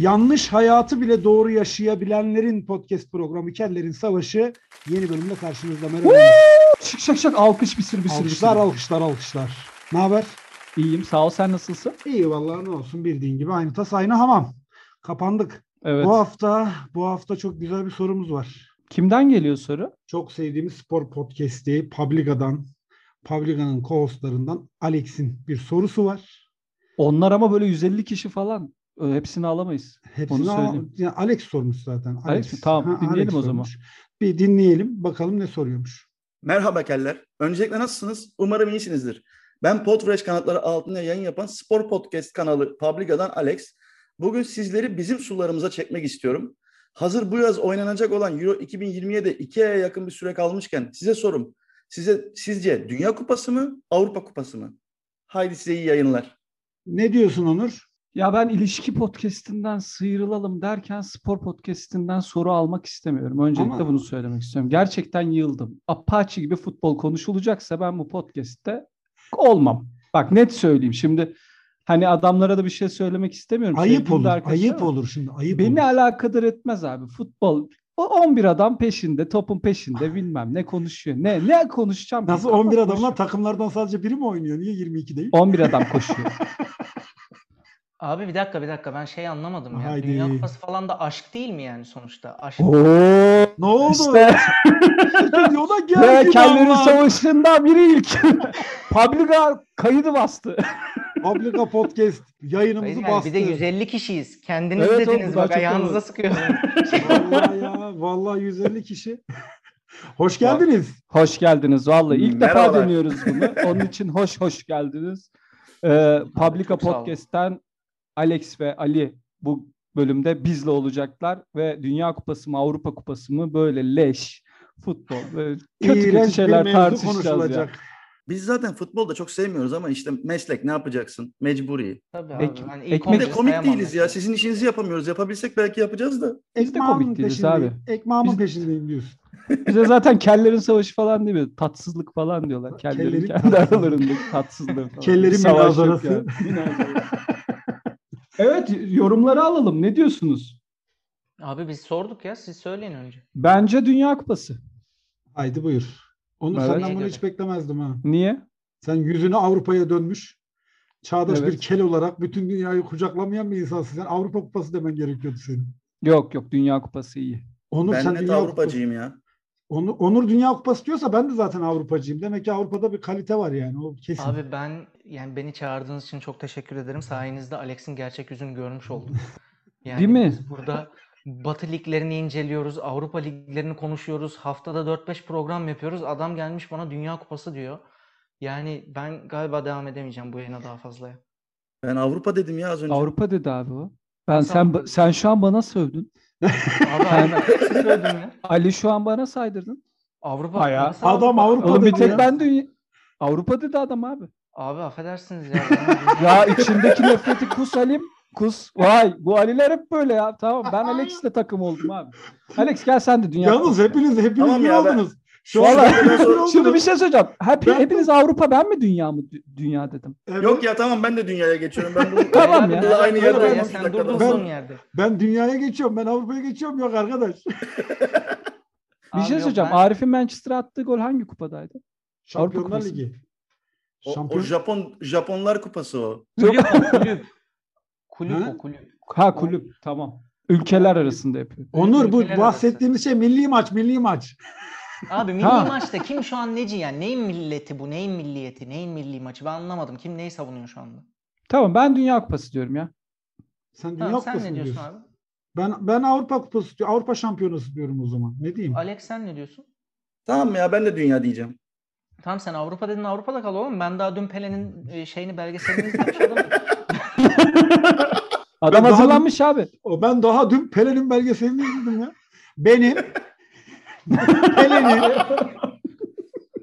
Yanlış hayatı bile doğru yaşayabilenlerin podcast programı Kellerin Savaşı yeni bölümde karşınızda. Merhaba. Şık şak şak alkış bir sürü bir sürü. alkışlar, alkışlar, alkışlar. Ne haber? İyiyim sağ ol sen nasılsın? İyi vallahi ne olsun bildiğin gibi aynı tas aynı hamam. Kapandık. Evet. Bu hafta bu hafta çok güzel bir sorumuz var. Kimden geliyor soru? Çok sevdiğimiz spor podcast'i Publica'dan, Publica'nın co-hostlarından Alex'in bir sorusu var. Onlar ama böyle 150 kişi falan. Hepsini alamayız. Hepsini Onu söyleyeyim. yani Alex sormuş zaten. Alex mi? Tamam, dinleyelim o zaman. sormuş. Bir dinleyelim bakalım ne soruyormuş. Merhaba keller. Öncelikle nasılsınız? Umarım iyisinizdir. Ben Podfresh kanatları altında yayın yapan spor podcast kanalı Publica'dan Alex. Bugün sizleri bizim sularımıza çekmek istiyorum. Hazır bu yaz oynanacak olan Euro 2020'ye de iki aya yakın bir süre kalmışken size sorum. Size sizce Dünya Kupası mı, Avrupa Kupası mı? Haydi size iyi yayınlar. Ne diyorsun Onur? Ya ben ilişki podcastinden sıyrılalım derken spor podcastinden soru almak istemiyorum. Öncelikle Ama- bunu söylemek istiyorum. Gerçekten yıldım. Apache gibi futbol konuşulacaksa ben bu podcast'te olmam. Bak net söyleyeyim. Şimdi hani adamlara da bir şey söylemek istemiyorum. Ayıp Sevgili olur. Ayıp ama olur şimdi. Ayıp Beni olur. alakadar etmez abi. Futbol o 11 adam peşinde, topun peşinde bilmem ne konuşuyor. Ne ne konuşacağım? Nasıl Kapat 11 adamla takımlardan sadece biri mi oynuyor? Niye 22 değil? 11 adam koşuyor. Abi bir dakika bir dakika ben şey anlamadım ya. Haydi. Dünya Kupası falan da aşk değil mi yani sonuçta? Aşk. Oo, Ne oldu? işte Yola geldi kellerin savaşında biri ilk. Publica kaydı bastı. Publica Podcast yayınımızı Hayır yani bastı. bir de 150 kişiyiz. Kendiniz Evet dediniz bak ayağınıza sıkıyorsunuz. Vallahi ya. Vallahi 150 kişi. Hoş geldiniz. Hoş geldiniz vallahi. İlk defa Merhabalar. deniyoruz bunu. Onun için hoş hoş geldiniz. Ee, Publica. Podcast'ten Alex ve Ali bu bölümde bizle olacaklar ve Dünya Kupası mı Avrupa Kupası mı böyle leş futbol böyle kötü kötü İğrenç şeyler tartışacağız ya. Biz zaten futbolda çok sevmiyoruz ama işte meslek ne yapacaksın? Mecburi. Tabii abi. Ek- ilk ekmek- de komik değiliz ya. Sizin işinizi yapamıyoruz. Yapabilsek belki yapacağız da. Biz de komik değiliz peşindeyim. abi. Ekmağımın Biz- peşindeyim diyorsun. Bize zaten kellerin savaşı falan değil mi? Tatsızlık falan diyorlar. Kellerin, Kellerin kendi tatsızlığı. aralarındaki tatsızlığı falan. Kellerin münazarası. yani. Evet yorumları alalım. Ne diyorsunuz? Abi biz sorduk ya siz söyleyin önce. Bence Dünya Kupası. Haydi buyur. Onur Evet. senden bunu hiç beklemezdim ha. Niye? Sen yüzünü Avrupa'ya dönmüş. Çağdaş Evet. bir kel olarak bütün dünyayı kucaklamayan bir insansın. Sen Avrupa Kupası demen gerekiyordu senin. Yok yok Dünya Kupası iyi. Onur Ben sen net Dünya Kupası. Avrupacıyım ya. Onur, Onur Dünya Kupası diyorsa ben de zaten Avrupacıyım. Demek ki Avrupa'da bir kalite var yani. O kesin. Abi ben yani beni çağırdığınız için çok teşekkür ederim. Sayenizde Alex'in gerçek yüzünü görmüş oldum. Yani Değil mi? biz burada Batı liglerini inceliyoruz, Avrupa liglerini konuşuyoruz. Haftada 4-5 program yapıyoruz. Adam gelmiş bana Dünya Kupası diyor. Yani ben galiba devam edemeyeceğim bu yayına daha fazla. Ben Avrupa dedim ya az önce. Avrupa dedi abi o. Ben sen sen şu an bana sövdün. Abi ya. Ali şu an bana saydırdın. Avrupa Aya- Adam Avrupa Oğlum bir tek ya. ben dünya Avrupa dedi adam abi. Abi affedersiniz ya. Ya içindeki nefreti kus Halim. Kus. Vay bu Aliler hep böyle ya. Tamam ben Alex'le takım oldum abi. Alex gel sen de dünya. Yalnız hepiniz hepiniz Tamam bir ya, ben- oldunuz. Şu an Vallahi-. Şimdi bir şey söyleyeceğim. Hep, Ben- hepiniz Avrupa ben mi dünya mı dü- dünya dedim. Evet. Yok ya tamam ben de dünyaya geçiyorum. Ben bunu Tamam ya. Aynı yerde ya, sen durdurduğun Ben- yerde. Ben dünyaya geçiyorum. Ben Avrupa'ya geçiyorum. Yok arkadaş. Bir şey söyleyeceğim. ben- Arif'in Manchester'a attığı gol hangi kupadaydı? Şampiyonlar Kupası. Ligi. o, o Şampiyon. Japon Japonlar kupası o. Kulüp o kulüp. O kulüp. Ha kulüp tamam. Ülkeler arasında yapıyor. Onur bu Ülkeler bahsettiğimiz şey milli maç, milli maç. Abi milli Ha. maçta kim şu an neci yani? Neyin milleti bu? Neyin milliyeti? Neyin milli maçı? Ben anlamadım. Kim neyi savunuyor şu anda? Tamam ben Dünya Kupası diyorum ya. Sen Dünya Tamam, sen Kupası ne mı diyorsun diyorsun? abi? Ben ben Avrupa Kupası diyorum. Avrupa Şampiyonası diyorum o zaman. Ne diyeyim? Alex sen ne diyorsun? Tamam ya ben de dünya diyeceğim. Tamam sen Avrupa dedin Avrupa'da kal oğlum. Ben daha dün Pelé'nin e, şeyini belgeselini izlemiş adamım. Adam daha- hazırlanmış abi. O ben daha dün Pelé'nin belgeselini izledim ya. Benim Pelé'nin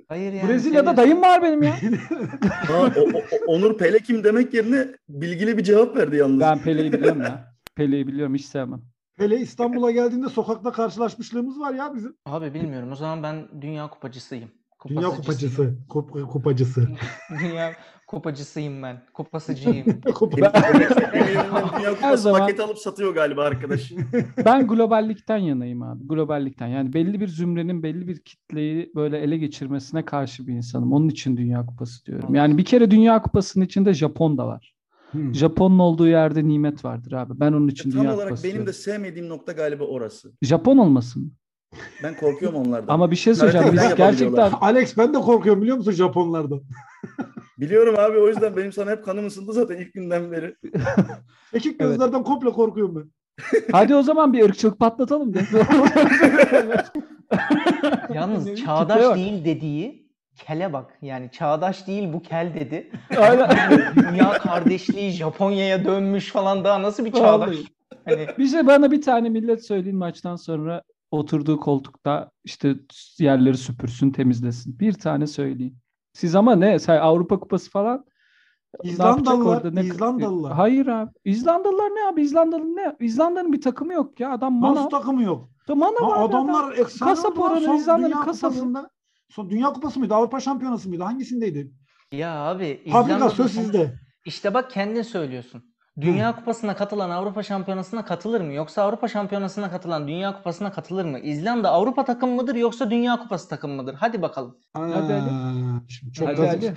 Hayır yani. Brezilya'da serious. dayım var benim ya. Ha, o- o- Onur Pele kim demek yerine bilgili bir cevap verdi yalnız. Ben Pele'yi biliyorum ya. Pele'yi biliyorum hiç sevmem. Pele İstanbul'a geldiğinde sokakta karşılaşmışlığımız var ya bizim. Abi bilmiyorum. O zaman ben Dünya Kupacısıyım. Dünya kupacısı. Kup, kupacısı. Dünya kupacısıyım ben. Dünya Her zaman- paketi alıp satıyor galiba arkadaş. Ben globallikten yanayım abi. Globallikten. Yani belli bir zümrenin belli bir kitleyi böyle ele geçirmesine karşı bir insanım. Onun için Dünya Kupası diyorum. Yani bir kere Dünya Kupası'nın içinde Japon da var. Hmm. Japon'un olduğu yerde nimet vardır abi. Ben onun için Tam Dünya olarak Kupası benim de diyorum. sevmediğim nokta galiba orası. Japon olmasın mı? Ben korkuyorum onlardan. Ama bir şey söyleyeceğim. Biz gerçekten. Alex ben de korkuyorum biliyor musun Japonlardan? Biliyorum abi o yüzden benim sana hep kanım ısındı zaten ilk günden beri. Ekik Evet. gözlerden komple korkuyorum ben. hadi o zaman bir ırkçılık patlatalım. de. Yalnız çağdaş değil dediği kele bak. Yani çağdaş değil bu kel dedi. Aynen. Dünya kardeşliği Japonya'ya dönmüş falan daha nasıl bir çağdaş? Hani Bir şey bana bir tane millet söyleyin maçtan sonra oturduğu koltukta işte yerleri süpürsün, temizlesin. Bir tane söyleyin. Siz ama ne? Avrupa Kupası falan ne yapacak İzlandalılar, orada? Ne- İzlandalılar. Hayır abi. İzlandalılar ne abi? İzlandalı ne? İzlanda'nın bir takımı yok ya. Adam Nasıl mana. takımı yok? Mana Ha, var. adamlar efsane Kasap oranı, Son İzlanda'nın. Kupası'nda. Son Dünya Kupası mıydı? Avrupa Şampiyonası mıydı? Hangisindeydi? ya abi Fabrika söz sizde. İşte bak kendin söylüyorsun. Dünya Kupası'na katılan Avrupa Şampiyonası'na katılır mı? Yoksa Avrupa Şampiyonası'na katılan Dünya Kupası'na katılır mı? İzlanda Avrupa takım mıdır yoksa Dünya Kupası takım mıdır? Hadi bakalım. Hadi Ali. Aa, Şimdi çok Hadi Ali.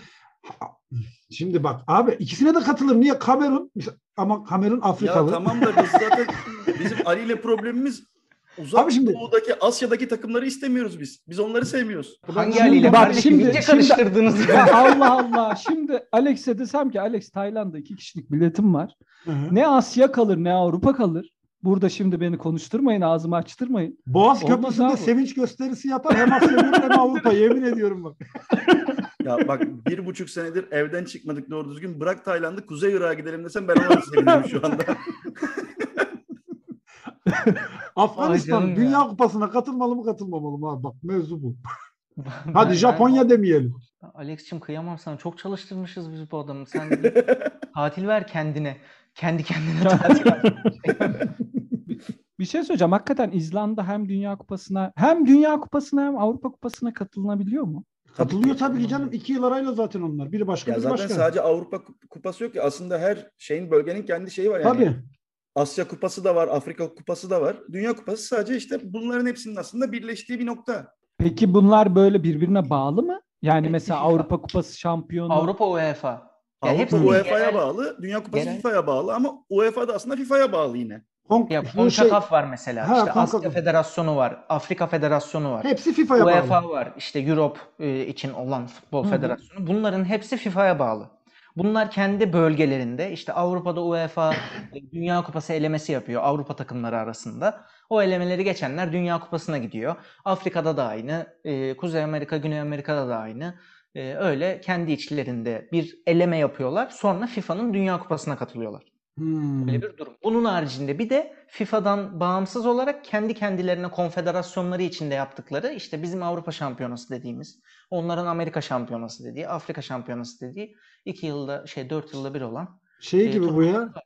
Şimdi bak abi ikisine de katılır. Niye Kamerun? Ama Kamerun Ya Afrikalı. tamam da biz zaten bizim Ali ile problemimiz uzak Abi şimdi- doğudaki Asya'daki takımları istemiyoruz biz. Biz onları sevmiyoruz. Hangi şimdi aliyle bak, şimdi- İyice şimdi- karıştırdınız. Ya Allah Allah. Şimdi Alex'e desem ki Alex Tayland'da iki kişilik biletim var. Hı hı. Ne Asya kalır ne Avrupa kalır. Burada şimdi beni konuşturmayın, ağzımı açtırmayın. Boğaz Olmaz Köprüsü'nde abi. sevinç gösterisi yapar. Hem Asya görür hem Avrupa. Yemin ediyorum bak. Ya bak bir buçuk senedir evden çıkmadık doğru düzgün. Bırak Tayland'ı Kuzey Irak'a gidelim desem ben ona sevinirim şu anda. Afganistan Dünya ya. Kupası'na katılmalı mı katılmamalı mı abi? Bak mevzu bu. Ben- Hadi Japonya demeyelim. Alex'cim kıyamam sana. Çok çalıştırmışız biz bu adamı. Sen tatil ver kendine. Kendi kendine tatil ver. Bir şey söyleyeceğim. Hakikaten İzlanda hem Dünya Kupası'na hem Dünya Kupası'na hem Avrupa Kupası'na katılınabiliyor mu? Katılıyor tabii ki canım. İki yıl arayla zaten onlar. Biri başka Ya biri zaten başka. sadece Avrupa Kup- Kupası yok ki. Aslında her şeyin bölgenin kendi şeyi var yani. Tabii. Asya Kupası da var, Afrika Kupası da var. Dünya Kupası sadece işte bunların hepsinin aslında birleştiği bir nokta. Peki bunlar böyle birbirine bağlı mı? Yani mesela FIFA. Avrupa Kupası şampiyonu. Avrupa UEFA. Ya Avrupa hepsi UEFA'ya genel- bağlı, Dünya Kupası genel- FIFA'ya bağlı ama UEFA da aslında FIFA'ya bağlı yine. Kon- Ya şey, CONCACAF var mesela. Ha, işte Asya. Federasyonu var. Afrika Federasyonu var. hepsi FIFA'ya bağlı. UEFA var. İşte Europe e, için olan futbol Hı hı. federasyonu. Bunların hepsi FIFA'ya bağlı. Bunlar kendi bölgelerinde işte Avrupa'da UEFA e, Dünya Kupası elemesi yapıyor Avrupa takımları arasında. O elemeleri geçenler Dünya Kupası'na gidiyor. Afrika'da da aynı, e, Kuzey Amerika, Güney Amerika'da da aynı. E, öyle kendi içlerinde bir eleme yapıyorlar. Sonra FIFA'nın Dünya Kupası'na katılıyorlar. Hmm. Böyle bir durum. Bunun haricinde bir de FIFA'dan bağımsız olarak kendi kendilerine konfederasyonları içinde yaptıkları işte bizim Avrupa Şampiyonası dediğimiz, onların Amerika Şampiyonası dediği, Afrika Şampiyonası dediği iki yılda şey dört yılda bir olan. Şey e, gibi bu ya. var.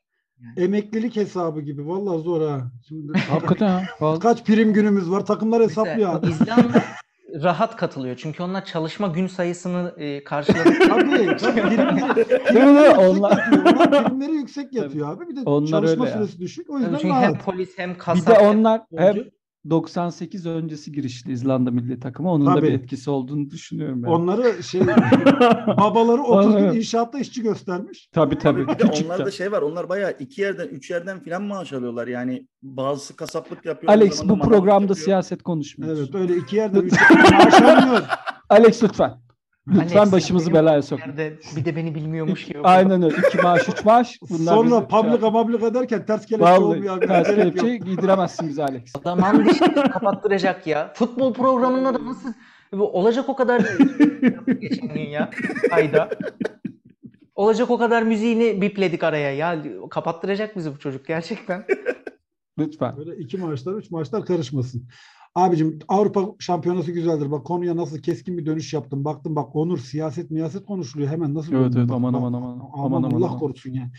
Emeklilik hesabı gibi. Vallahi zor ha. Şimdi Hakikaten ha. Kaç prim günümüz var? Takımlar hesaplıyor abi. İzlanda rahat katılıyor. Çünkü onlar çalışma gün sayısını e, karşıladık. Tabii. Onlar- primleri yüksek yatıyor abi. Bir de Onlar çalışma süresi düşük. O yüzden Çünkü hem rahat. polis hem Bir kasap de hem onlar hem. 98 öncesi girişli İzlanda milli takımı. Onun da Tabii. bir etkisi olduğunu düşünüyorum ben. Onları şey babaları 30 gün inşaatta işçi göstermiş. Tabii tabii. Tabii küçükten. onlarda şey var. Onlar bayağı iki yerden, üç yerden filan maaş alıyorlar. Yani bazısı kasaplık yapıyor. Alex bu programda yapıyor. siyaset konuşmuyoruz. Evet öyle iki yerde üç yerde maaş almıyor. Alex lütfen. Lütfen Alex, başımızı belaya sok. bir de beni bilmiyormuş gibi. Aynen öyle. İki maaş, üç maaş. Bunlar Sonra bizi- publika mablika derken ters kelepçe Vallahi olmuyor. abi. ters kelepçe giydiremezsin bizi Alex. Adam dişini kapattıracak ya. Futbol programında da nasıl olacak o kadar geçen gün ya ayda. Olacak o kadar müziğini bipledik araya ya. Kapattıracak bizi bu çocuk gerçekten. Lütfen. Böyle iki maaşlar, üç maaşlar karışmasın. Abicim Avrupa şampiyonası güzeldir. Bak konuya nasıl keskin bir dönüş yaptım. Baktım bak Onur siyaset miyaset konuşuluyor. Hemen nasıl Evet, evet, bak, aman, bak. aman, aman. Aman Aman, aman, Allah aman. korusun yani.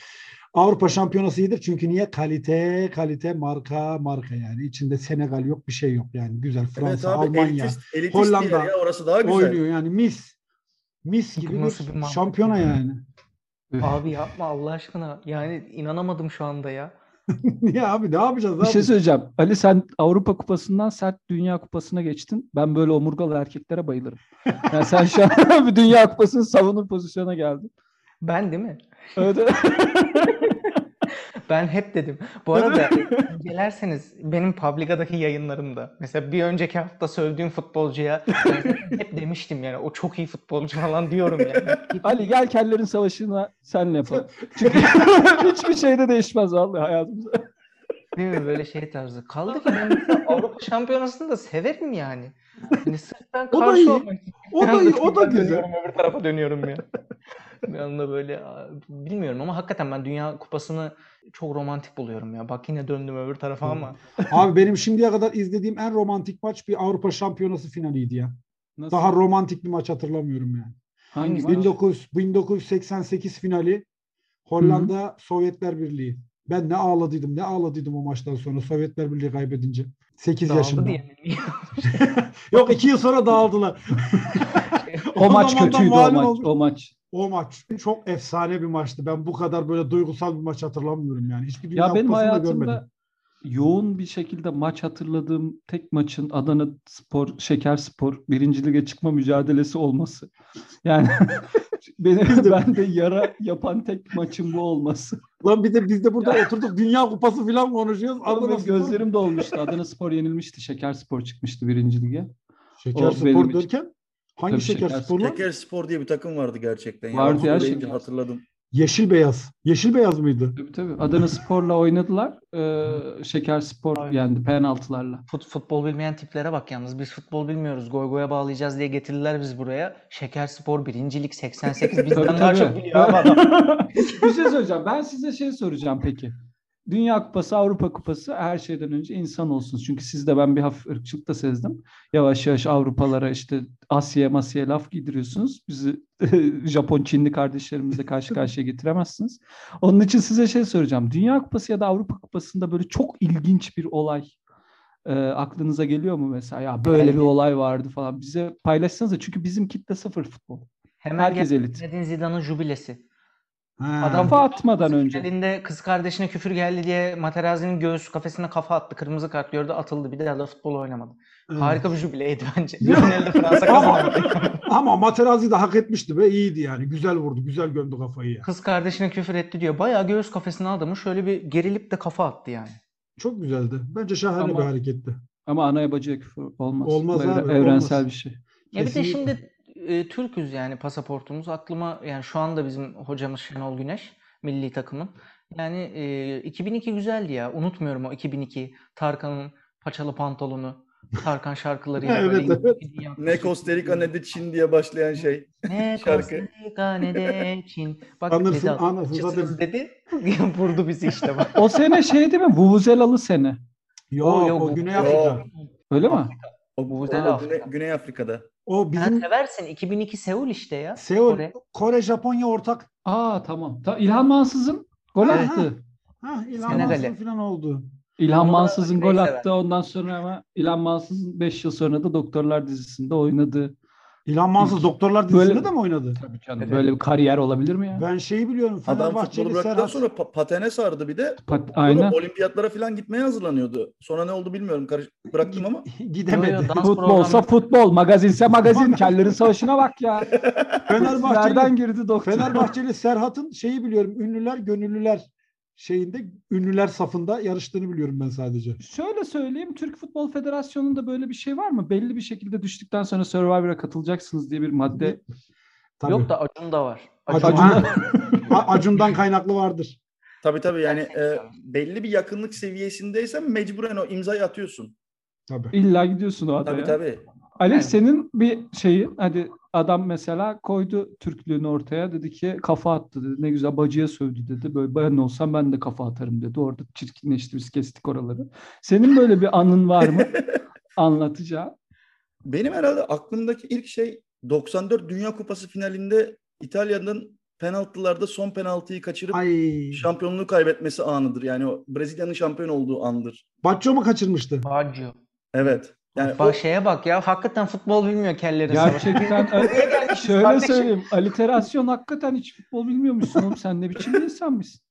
Avrupa Şampiyonası iyidir çünkü niye? Kalite, kalite, marka, marka yani. İçinde Senegal yok, bir şey yok yani. Güzel. Fransa, evet abi Almanya elitist, elitist Hollanda ya orası daha güzel. oynuyor yani mis. Mis gibi Nasıl bir şampiyona ya? yani. Abi yapma Allah aşkına. Yani inanamadım şu anda ya. Niye abi ne yapacağız Bir abi? şey söyleyeceğim. Ali sen Avrupa Kupası'ndan sert Dünya Kupası'na geçtin. Ben böyle omurgalı erkeklere bayılırım. Yani sen şu an bir Dünya Kupası'nı savunur pozisyona geldin. Ben değil mi? Evet. Ben hep dedim. Bu arada incelerseniz benim Publica'daki yayınlarımda mesela bir önceki hafta sövdüğüm futbolcuya hep demiştim yani o çok iyi futbolcu falan diyorum yani. Ali gel kellerin savaşına senle yapalım. Çünkü hiçbir şeyde değişmez vallahi hayatımızda. Değil mi böyle şey tarzı. Kaldı ki ben Avrupa Şampiyonası'nı da severim yani. Hani sırf ben O da karşı iyi. olmak. O da iyi, o da güzel. öbür tarafa dönüyorum ya. Bir anda böyle bilmiyorum ama hakikaten ben Dünya Kupası'nı çok romantik buluyorum ya. Bak yine döndüm öbür tarafa ama. Abi benim şimdiye kadar izlediğim en romantik maç bir Avrupa Şampiyonası finaliydi ya. Nasıl? Daha romantik bir maç hatırlamıyorum yani. Hangi maç? 1900, 1988 finali Hollanda Sovyetler Birliği. Ben ne ağladıydım ne ağladıydım o maçtan sonra Sovyetler Birliği kaybedince. 8 Dağıldı yaşında. Yok 2 yıl sonra dağıldılar. O maç zaman da kötüydü o maç. oldu. O maç. O maç çok efsane bir maçtı. Ben bu kadar böyle duygusal bir maç hatırlamıyorum yani. Hiçbir Dünya Ya benim hayatımda görmedim. yoğun bir şekilde maç hatırladığım tek maçın Adana Spor, Şeker Spor birinci lige çıkma mücadelesi olması. Yani benim bende yara yapan tek maçın bu olması. Lan bir de biz de burada oturduk Dünya Kupası falan konuşuyoruz. Adana benim Spor- gözlerim dolmuştu. Adana Spor yenilmişti. Şeker Spor çıkmıştı birinci lige. Şeker O Spor benim derken hangi Tabii şeker, Şeker spor lan? Şeker Spor diye bir takım vardı gerçekten. Ya. Vardı ya, Şeker. hatırladım. Yeşil beyaz. Yeşil beyaz mıydı? Tabii tabii. Adana Spor'la oynadılar. Ee, Şeker Spor Aynen. yendi penaltılarla. Fut, futbol bilmeyen tiplere bak yalnız. Biz futbol bilmiyoruz. Goy goya bağlayacağız diye getirdiler biz buraya. Şeker Spor birincilik 88 bizden Tabii, daha tabii. çok biliyor adam. bir şey söyleyeceğim. Ben size şey soracağım peki. Dünya Kupası, Avrupa Kupası her şeyden önce insan olsun. Çünkü sizde ben bir hafif ırkçılık da sezdim. Yavaş yavaş Avrupalara işte Asya'ya Masya'ya laf giydiriyorsunuz. Bizi Japon, Çinli kardeşlerimizle karşı karşıya getiremezsiniz. Onun için size şey soracağım. Dünya Kupası ya da Avrupa Kupası'nda böyle çok ilginç bir olay e, aklınıza geliyor mu mesela? Ya böyle bir olay vardı falan. Bize paylaşsanıza. Çünkü bizim kitle sıfır futbol. Hemen Herkes elit. Zidane'ın jubilesi. Ha. Adam Kafa atmadan önce. Elinde kız kardeşine küfür geldi diye Materazzi'nin göğüs kafesine kafa attı. Kırmızı kart gördü atıldı. Bir daha da futbol oynamadı. Evet. Harika bir jubileydi bence. Finalde Fransa Ama, kazandı. ama Materazzi de hak etmişti be iyiydi yani. Güzel vurdu. Güzel gömdü kafayı ya. Kız kardeşine küfür etti diyor. Bayağı göğüs kafesine adamı şöyle bir gerilip de kafa attı yani. Çok güzeldi. Bence şahane Ama- bir hareketti. Ama anaya bacıya küfür olmaz. Olmaz evre- abi, Evrensel olmaz. bir şey. Ya bir de şimdi e, Türk'üz yani pasaportumuz. Aklıma yani şu anda bizim hocamız Şenol Güneş milli takımın. Yani e, 2002 güzeldi ya. Unutmuyorum o 2002 Tarkan'ın paçalı pantolonu. Tarkan şarkılarıyla Evet, böyle evet. Dünya Ne Costa Rica ne de Çin diye başlayan şey. Ne şarkı. Costa Rica ne de Çin. Bak Anırsın, dedi "Çıtırız" satayım. dedi. Vurdu bizi işte bak. O sene şey değil mi? Vuvuzelalı sene. Yok yok, o Güney. Afrika. Öyle mi? O, Bu o Güney Güney, Afrika. Güney Afrika'da. O Sen bizim seversin 2002 Seul işte ya. Seul, Kore. Kore, Japonya ortak. Aa tamam. Ta İlhan Mansız'ın gol Evet. attı. Ha, İlhan Senegal'e. Mansur falan oldu. İlhan Onu Mansız'ın gol attı. Ondan sonra ama İlhan Mansız'ın 5 yıl sonra da Doktorlar dizisinde oynadı. İlhan Mansur İlk- Doktorlar dizisinde Böyle- de mi oynadı? Tabii canım. Evet. Böyle bir kariyer olabilir mi ya? Ben şeyi biliyorum. Adam Fenerbahçeli bıraktıktan Serhat. sonra pa- patene sardı bir de. Pat- Aynen. Olimpiyatlara falan gitmeye hazırlanıyordu. Sonra ne oldu bilmiyorum. Karış bıraktım ama. Gidemedi. Yo, yo, Futbolsa programı- futbol, magazinse magazin. Kellerin savaşına bak ya. Fenerbahçeli, Nereden girdi doktor? Fenerbahçeli Serhat'ın şeyi biliyorum. Ünlüler, gönüllüler şeyinde ünlüler safında yarıştığını biliyorum ben sadece. Şöyle söyleyeyim, Türk Futbol Federasyonu'nda böyle bir şey var mı? Belli bir şekilde düştükten sonra Survivor'a katılacaksınız diye bir madde. Tabii. Yok da Acun da var. Acun, Acun- Acun'dan kaynaklı vardır. Tabii tabii yani e, belli bir yakınlık seviyesindeysen mecburen o imzayı atıyorsun. Tabii. İlla gidiyorsun o Tabii adaya. tabii. Alex Yani- senin bir şeyi hadi adam mesela koydu Türklüğünü ortaya dedi ki kafa attı dedi. Ne güzel bacıya sövdü dedi. Böyle ben olsam ben de kafa atarım dedi. Orada çirkinleşti biz kestik oraları. Senin böyle bir anın var mı? Anlatacağım. Benim herhalde aklımdaki ilk şey 94 Dünya Kupası finalinde İtalya'nın penaltılarda son penaltıyı kaçırıp Ay. şampiyonluğu kaybetmesi anıdır. Yani o Brezilya'nın şampiyon olduğu andır. Baccio mu kaçırmıştı? Baggio. Evet. Yani o, Bak şeye bak ya hakikaten futbol bilmiyor kellerin. Gerçekten şöyle kardeşim. söyleyeyim. Aliterasyon hakikaten hiç futbol bilmiyormuşsun oğlum. Sen ne biçim bir insan mısın?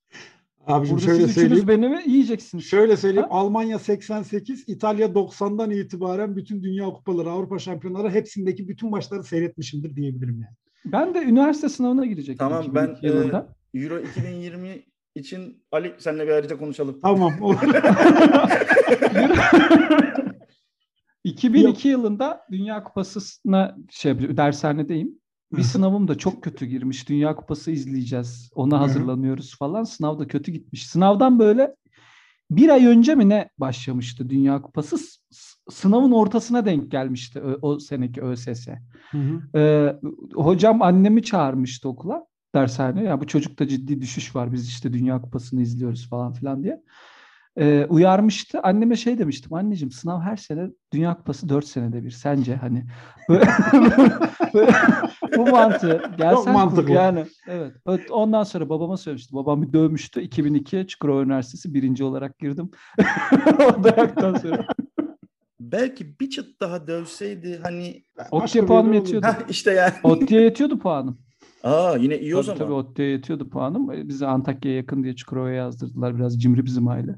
Abicim Burada şöyle siz söyleyeyim. beni mi yiyeceksiniz? Şöyle söyleyeyim. Ha? Almanya 88, İtalya 90'dan itibaren bütün dünya kupaları, Avrupa şampiyonları hepsindeki bütün maçları seyretmişimdir diyebilirim yani. Ben de üniversite sınavına girecektim. Tamam, 2002 ben, yılında. Euro 2020 için Ali seninle bir ayrıca konuşalım. Tamam. olur. 2002 yılında Dünya Kupası'na şey dershanedeyim. Bir sınavım da çok kötü girmiş. Dünya Kupası izleyeceğiz. Ona hazırlanıyoruz falan. Sınav da kötü gitmiş. Sınavdan böyle bir ay önce mi ne başlamıştı Dünya Kupası? Sınavın ortasına denk gelmişti o, o seneki ÖSS. Hı hı. Ee, hocam annemi çağırmıştı okula dershane. Ya bu çocukta ciddi düşüş var. Biz işte Dünya Kupası'nı izliyoruz falan filan diye. Ee, uyarmıştı. Anneme şey demiştim. Anneciğim sınav her sene Dünya Kupası 4 senede bir. Sence hani böyle, böyle bu mantığı gelsen kur mantıklı. yani. Evet. Evet, Ondan sonra babama söylemiştim. Babam bir dövmüştü. 2002'ye Çukurova Üniversitesi birinci olarak girdim. o dayaktan sonra. Belki bir çıt daha dövseydi hani bir puanım yetiyordu. Heh, işte yani. ODTÜ'ye yetiyordu puanım. Aa yine iyi o Tabii zaman. tabii ODTÜ'ye yetiyordu puanım. E, Bizi Antakya'ya yakın diye Çukurova'ya yazdırdılar. Biraz cimri bizim aile.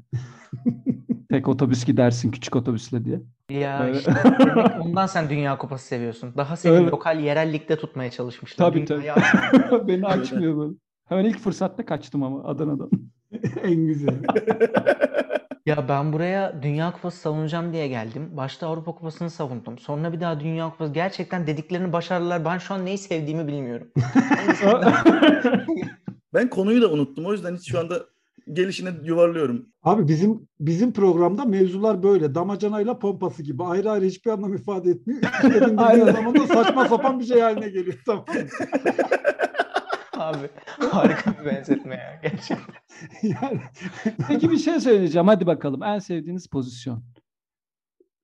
Tek otobüs gidersin küçük otobüsle diye. Ya Evet. işte demek ondan sen Dünya Kupası seviyorsun. Daha seni Öyle. lokal yerel ligde tutmaya çalışmışlar. Tabii, Dünyayı tabii. Beni açmıyor böyle. Hemen ilk fırsatta kaçtım ama Adana'dan. en güzel. Ya ben buraya Dünya Kupası savunacağım diye geldim. Başta Avrupa Kupası'nı savundum. Sonra bir daha Dünya Kupası. Gerçekten dediklerini başardılar. Ben şu an neyi sevdiğimi bilmiyorum. Ben konuyu da unuttum. O yüzden hiç şu anda gelişine yuvarlıyorum. Abi bizim bizim programda mevzular böyle damacanayla pompası gibi ayrı ayrı hiçbir anlam ifade etmiyor. İkisini bindirdiğin Aynen. zaman da saçma sapan bir şey haline geliyor. Tamam. Abi harika bir benzetme ya gerçekten. yani Peki bir şey söyleyeceğim. Hadi bakalım. En sevdiğiniz pozisyon.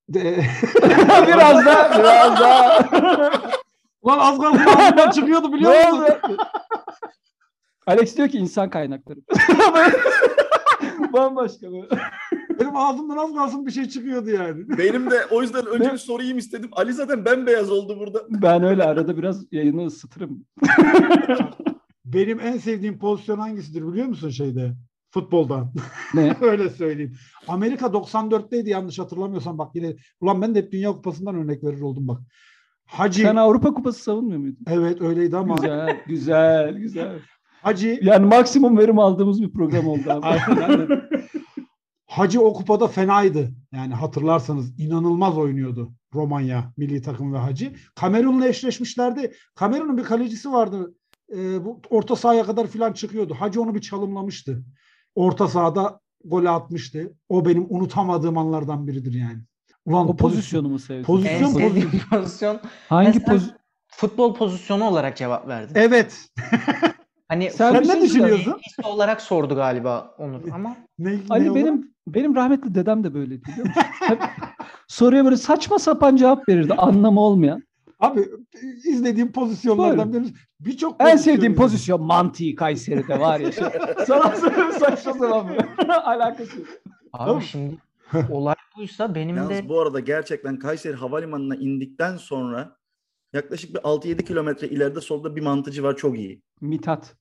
de, biraz daha, biraz daha. Lan az kalsın ağzımdan çıkıyordu biliyor ne musun? oldu? Alex diyor ki insan kaynakları. Bambaşka böyle. Benim ağzımdan az kalsın bir şey çıkıyordu yani. Benim de o yüzden önce bir sorayım istedim. Ali zaten bembeyaz oldu burada. Ben öyle arada biraz yayını ısıtırım. Benim en sevdiğim pozisyon hangisidir biliyor musun şeyde? Futboldan. Ne? Öyle söyleyeyim. Amerika 94'teydi yanlış hatırlamıyorsam bak yine ulan ben de hep Dünya Kupası'ndan örnek verir oldum bak. Hacı Sen Avrupa Kupası savunmuyor muydun? evet öyleydi ama Güzel, güzel, güzel. Hacı Yani maksimum verim aldığımız bir program oldu abi. Aynen. Hacı o kupada fenaydı. Yani hatırlarsanız inanılmaz oynuyordu Romanya milli takım ve Hacı. Kamerun'la eşleşmişlerdi. Kamerun'un bir kalecisi vardı. Ee, bu orta sahaya kadar filan çıkıyordu. Hacı onu bir çalımlamıştı. Orta sahada gol atmıştı. O benim unutamadığım anlardan biridir yani. Ulan O pozisyonu mu sevdin? Pozisyon- En pozisyon. sevdiğim pozisyon Hangi pozisyon? futbol pozisyonu olarak cevap verdin. Evet. Hani Sen ne düşünüyorsun? his olarak sordu galiba Onur ama Ne, Ali ne benim benim rahmetli dedem de böyleydi biliyor musun? Soruya böyle saçma sapan cevap verirdi anlamı olmayan. Abi izlediğim pozisyonlardan biri. Birçok En sevdiğim pozisyon mantığı Kayseri'de var ya. Şey, sana saçma sapan. Alakası yok. abi Tamam. şimdi olay buysa benim Yalnız de bu arada gerçekten Kayseri Havalimanı'na indikten sonra yaklaşık bir 6-7 kilometre ileride solda bir mantıcı var çok iyi. Mithat.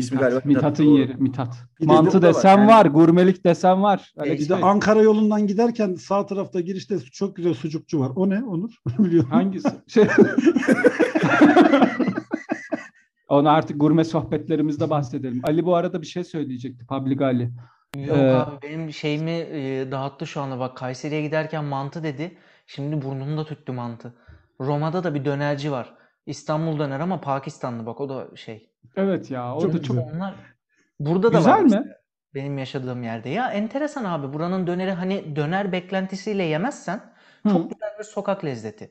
İsmi Mithat. galiba Mithat'ın Doğru. yeri. Mithat. Bir Mantı de da var. desen Yani- var. Gurmelik desen var. Alex Bir de. Ankara yolundan giderken sağ tarafta girişte çok güzel sucukçu var. O ne Onur? Biliyor musun? Hangisi? Şey... Onu artık gurme sohbetlerimizde bahsedelim. Ali bu arada bir şey söyleyecekti. Public Ali. yok Ee, abi benim şeyimi e, dağıttı şu anda bak Kayseri'ye giderken mantı dedi. Şimdi burnumda tüttü mantı. Roma'da da bir dönerci var. İstanbul döner ama Pakistanlı bak o da şey. Evet ya o Çok da çok güzel. Onlar burada da güzel var mi? mesela benim yaşadığım yerde. Ya enteresan abi buranın döneri hani döner beklentisiyle yemezsen Hı. çok güzel bir sokak lezzeti.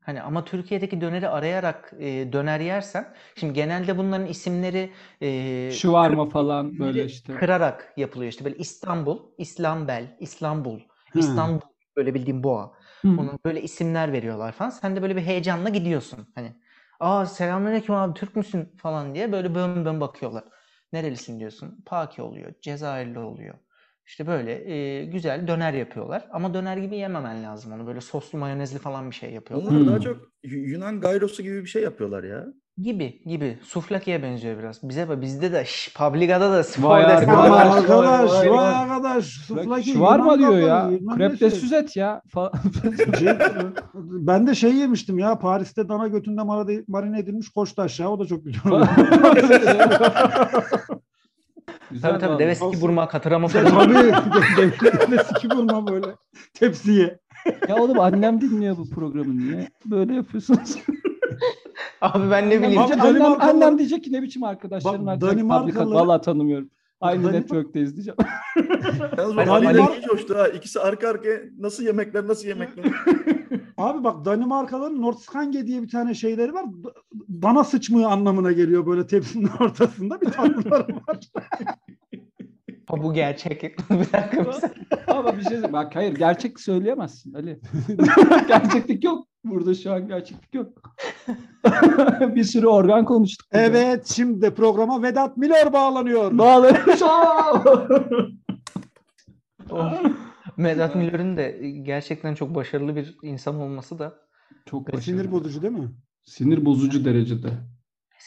Hani ama Türkiye'deki döneri arayarak e, döner yersen şimdi genelde bunların isimleri e, Şuvarma falan böyle işte. kırarak yapılıyor işte böyle İstanbul, İslambel, İstanbul, Hı. İstanbul böyle bildiğim boğa. Hı. Ona böyle isimler veriyorlar falan. Sen de böyle bir heyecanla gidiyorsun hani. Aa selamünaleyküm abi Türk müsün falan diye böyle bön bön bakıyorlar. Nerelisin diyorsun. Paki oluyor. Cezayirli oluyor. İşte böyle e, güzel döner yapıyorlar. Ama döner gibi yememen lazım onu. Böyle soslu mayonezli falan bir şey yapıyorlar. Onlar Hmm. daha çok Y- Yunan gyrosu gibi bir şey yapıyorlar ya. Gibi gibi. Suflakiye benziyor biraz. Bize bak bizde de şş, Publica'da da spor Vay Ama arkadaş, var. arkadaş, vay, vay, arkadaş. Suflaki Şuvarma Yunan diyor ya. Krep de şey. süzet ya. Şey, ben de şey yemiştim ya Paris'te dana götünde marine, edilmiş koçtu aşağı o da çok güzel. Güzel Tabii tabii vallahi. deve siki burma katırama Tabii falan. devletine siki vurma böyle tepsiye. Ya oğlum annem dinliyor bu programı niye? Böyle yapıyorsunuz. Abi ben ne bileyim. Abi annem, annem diyecek ki ne biçim arkadaşlarım Bak. Danimarkalı- valla tanımıyorum. Aynı Danimark- network'teyiz diyeceğim. Yalnız bak Ali Danimark- iyi coştu ha. İkisi arka arkaya nasıl yemekler nasıl yemekler. Abi bak Danimarkalıların Nordskange diye bir tane şeyleri var. Dana sıçmığı anlamına geliyor böyle tepsinin ortasında bir tatlıları var. Ha, bu gerçek. bir dakika bir saniye. Ama bir şey. Bak hayır gerçek söyleyemezsin Ali. Gerçeklik yok. Burada şu an gerçeklik yok. bir sürü organ konuştuk. burada. Evet şimdi de programa Vedat Milor bağlanıyor. Bağlamış. Oh. Vedat Milor'un de gerçekten çok başarılı bir insan olması da Çok E, başarılı. Sinir bozucu değil mi? Sinir bozucu derecede.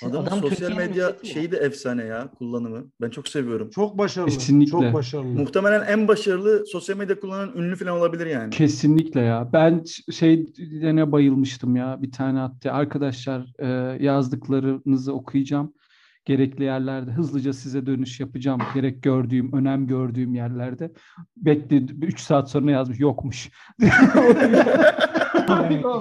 Adamın Adam sosyal Türkiye'nin medya ya. şeyi de efsane ya kullanımı. Ben çok seviyorum. Çok başarılı. Kesinlikle. Çok başarılı. Muhtemelen en başarılı sosyal medya kullanan ünlü falan olabilir yani. Kesinlikle ya. Ben ş- şeylerine bayılmıştım ya. Bir tane attı. Arkadaşlar e, yazdıklarınızı okuyacağım. Gerekli yerlerde hızlıca size dönüş yapacağım. Gerek gördüğüm, önem gördüğüm yerlerde. Bekledi 3 saat sonra yazmış. Yokmuş.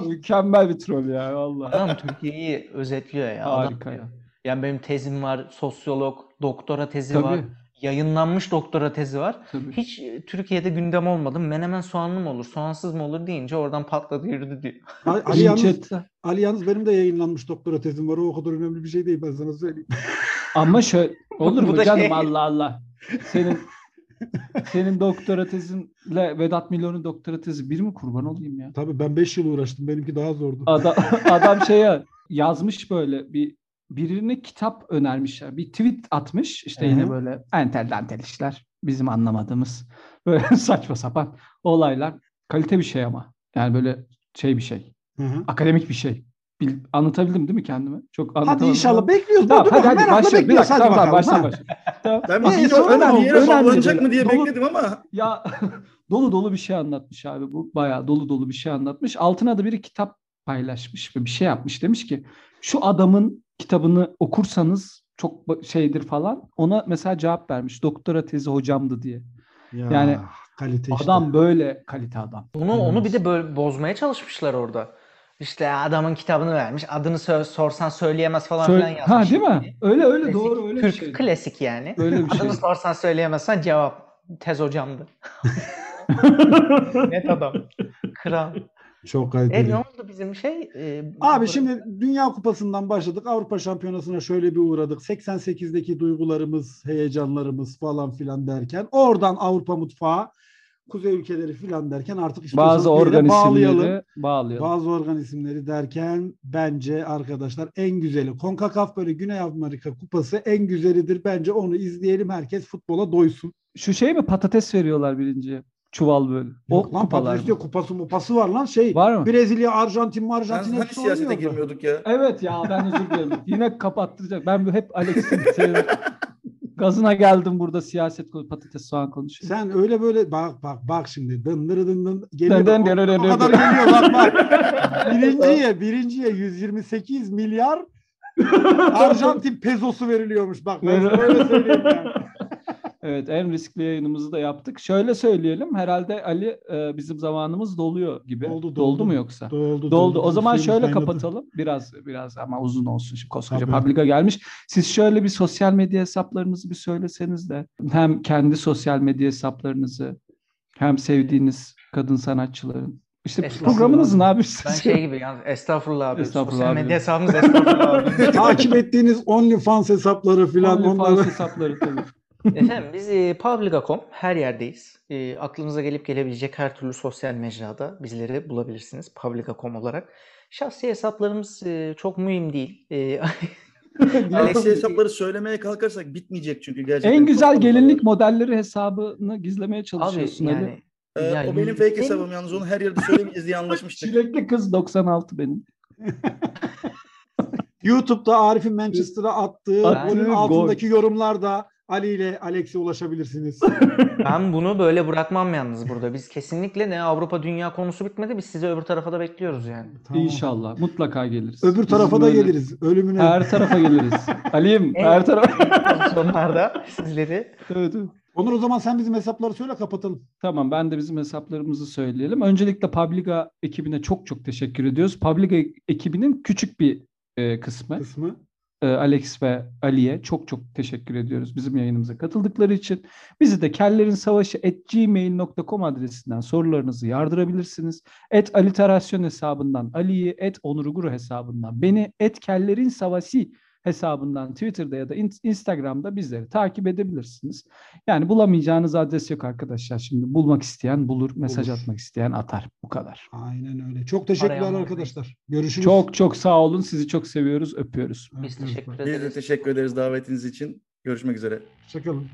Mükemmel bir troll ya vallahi. Adam Türkiye'yi özetliyor ya. Adam Harika diyor. ya. Yani benim tezim var, sosyolog, doktora tezi Tabii, var, yayınlanmış doktora tezi var. tabii. Hiç e, Türkiye'de gündem olmadım. Menemen soğanlı mı olur, soğansız mı olur deyince oradan patladı yürüdü diyor. Ali, Ali yalnız, Ali yalnız benim de yayınlanmış doktora tezim var. O o kadar önemli bir şey değil ben sana söyleyeyim. Ama şöyle olur mu canım şey- Allah Allah. Senin senin doktora tezinle Vedat Milor'un doktora tezi bir mi kurban olayım ya? Tabii ben 5 yıl uğraştım. Benimki daha zordu. Adam, adam şeye yazmış böyle bir birine kitap önermişler. Bir tweet atmış işte yine Hı hı. böyle entel dantel işler bizim anlamadığımız böyle saçma sapan olaylar. Kalite bir şey ama. Yani böyle şey bir şey. Hı hı. Akademik bir şey. Bil, anlatabildim değil mi kendimi? Çok Hadi anlatamadım inşallah ama- bekliyoruz. Tamam Dur hadi hadi merakla başla. Bir dakika Hadi tamam tamam başla başla. Tamam. Ben bir önemli yere önemli bağlanacak de. mı diye Dolu- bekledim ama Ya dolu dolu bir şey anlatmış abi bu. Bayağı dolu dolu bir şey anlatmış. Altına da biri kitap paylaşmış ve bir şey yapmış. Demiş ki şu adamın kitabını okursanız çok şeydir falan. Ona mesela cevap vermiş. Doktora tezi hocamdı diye. Ya, Yani kalite işte. Adam böyle kalite adam. Onu onu bir de böyle bozmaya çalışmışlar orada. İşte adamın kitabını vermiş. Adını sö- sorsan söyleyemez falan Söyle- filan yazmış. ha değil mi? Öyle öyle Klasik, doğru öyle bir Türk şey. klasik yani. Öyle bir şey. Adını sorsan söyleyemezsen cevap. Tez hocamdı. Net adam. Kral. Çok E kaliteli. ne oldu bizim şey? E, Abi şimdi Dünya Kupası'ndan başladık. Avrupa Şampiyonası'na şöyle bir uğradık. 88'deki duygularımız, heyecanlarımız falan filan derken oradan Avrupa mutfağı, kuzey ülkeleri filan derken artık Bazı organ bağlayalım. Bazı organ isimleri derken bence arkadaşlar en güzeli. CONCACAF böyle Güney Amerika Kupası en güzelidir. Bence onu izleyelim. Herkes futbola doysun. Şu şey mi patates veriyorlar birinci çuval böyle. Yok o lan patates mı? diyor. Kupası mupası var lan şey. Var mı? Brezilya, Arjantin, Arjantin hani hepsi siyasete oynuyor orada. girmiyorduk ya. Evet ya ben özür dilerim. Yine kapattıracak. Ben hep Alex'in gazına geldim burada siyaset patates soğan konuşuyor. Sen öyle böyle bak bak bak şimdi dın dın dın dın geliyor. Dın dın dın dın o, kadar geliyor bak bak. birinciye birinciye 128 milyar Arjantin pezosu veriliyormuş bak ben sana öyle söyleyeyim yani. Evet en riskli yayınımızı da yaptık. Şöyle söyleyelim herhalde Ali e, bizim zamanımız doluyor gibi. Doldu, Doldu doldu. mu yoksa? Doldu, Doldu. O zaman Suyumuz şöyle kaynadı. kapatalım. Biraz biraz ama uzun olsun. Şimdi koskoca Tabii. Publica gelmiş. Siz şöyle bir sosyal medya hesaplarınızı bir söyleseniz de hem kendi sosyal medya hesaplarınızı hem sevdiğiniz kadın sanatçıların işte programınızın abi Ben şey gibi yalnız estağfurullah abi. Estağfurullah Sosyal medya hesabımız estağfurullah abi. Takip ettiğiniz OnlyFans hesapları filan OnlyFans onları. hesapları tabii. Efendim biz e, Publica.com her yerdeyiz. E, aklınıza gelip gelebilecek her türlü sosyal mecrada bizleri bulabilirsiniz Publica.com olarak. Şahsi hesaplarımız e, çok mühim değil. E, Alex'i hesapları söylemeye kalkarsak bitmeyecek çünkü gerçekten. En güzel gelinlik var. modelleri hesabını gizlemeye abi çalışıyorsun Ali. yani Ee, ya o benim fake LinkedIn- hesabım yalnız onu her yerde söylemeyeceğiz diye anlaşmıştık. Çilekli kız 96 benim. YouTube'da Arif'in Manchester'a attığı golün gol. altındaki yorumlarda Ali ile Alex'e ulaşabilirsiniz. Ben bunu böyle bırakmam yalnız burada. Biz kesinlikle ne Avrupa Dünya konusu bitmedi. Biz sizi öbür tarafa da bekliyoruz yani. Tamam. İnşallah. Mutlaka geliriz. Öbür tarafa Bizim da öyle- geliriz. Ölümüne. Her tarafa geliriz. Ali'yim Evet. her tarafa. Sonlarda sizleri evet, evet. Onur o zaman sen bizim hesapları söyle kapatalım. Tamam ben de bizim hesaplarımızı söyleyelim. Öncelikle Publiga ekibine çok çok teşekkür ediyoruz. Publiga ekibinin küçük bir e, kısmı. Kısmı. E, Alex ve Ali'ye çok çok teşekkür ediyoruz bizim yayınımıza katıldıkları için. Bizi de kellerinsavaşı@gmail.com adresinden sorularınızı yardırabilirsiniz. Et aliterasyon hesabından Ali'yi, et Onur hesabından beni, et kellerin savaşı hesabından Twitter'da ya da in- Instagram'da bizleri takip edebilirsiniz. Yani bulamayacağınız adres yok arkadaşlar. Şimdi bulmak isteyen bulur, mesaj Bulur. atmak isteyen atar. Bu kadar. Aynen öyle. Çok teşekkürler Arayan arkadaşlar. Görüşürüz. Çok çok sağ olun. Sizi çok seviyoruz. Öpüyoruz. Biz teşekkür Biz de ederiz. teşekkür ederiz davetiniz için. Görüşmek üzere. Hoşçakalın.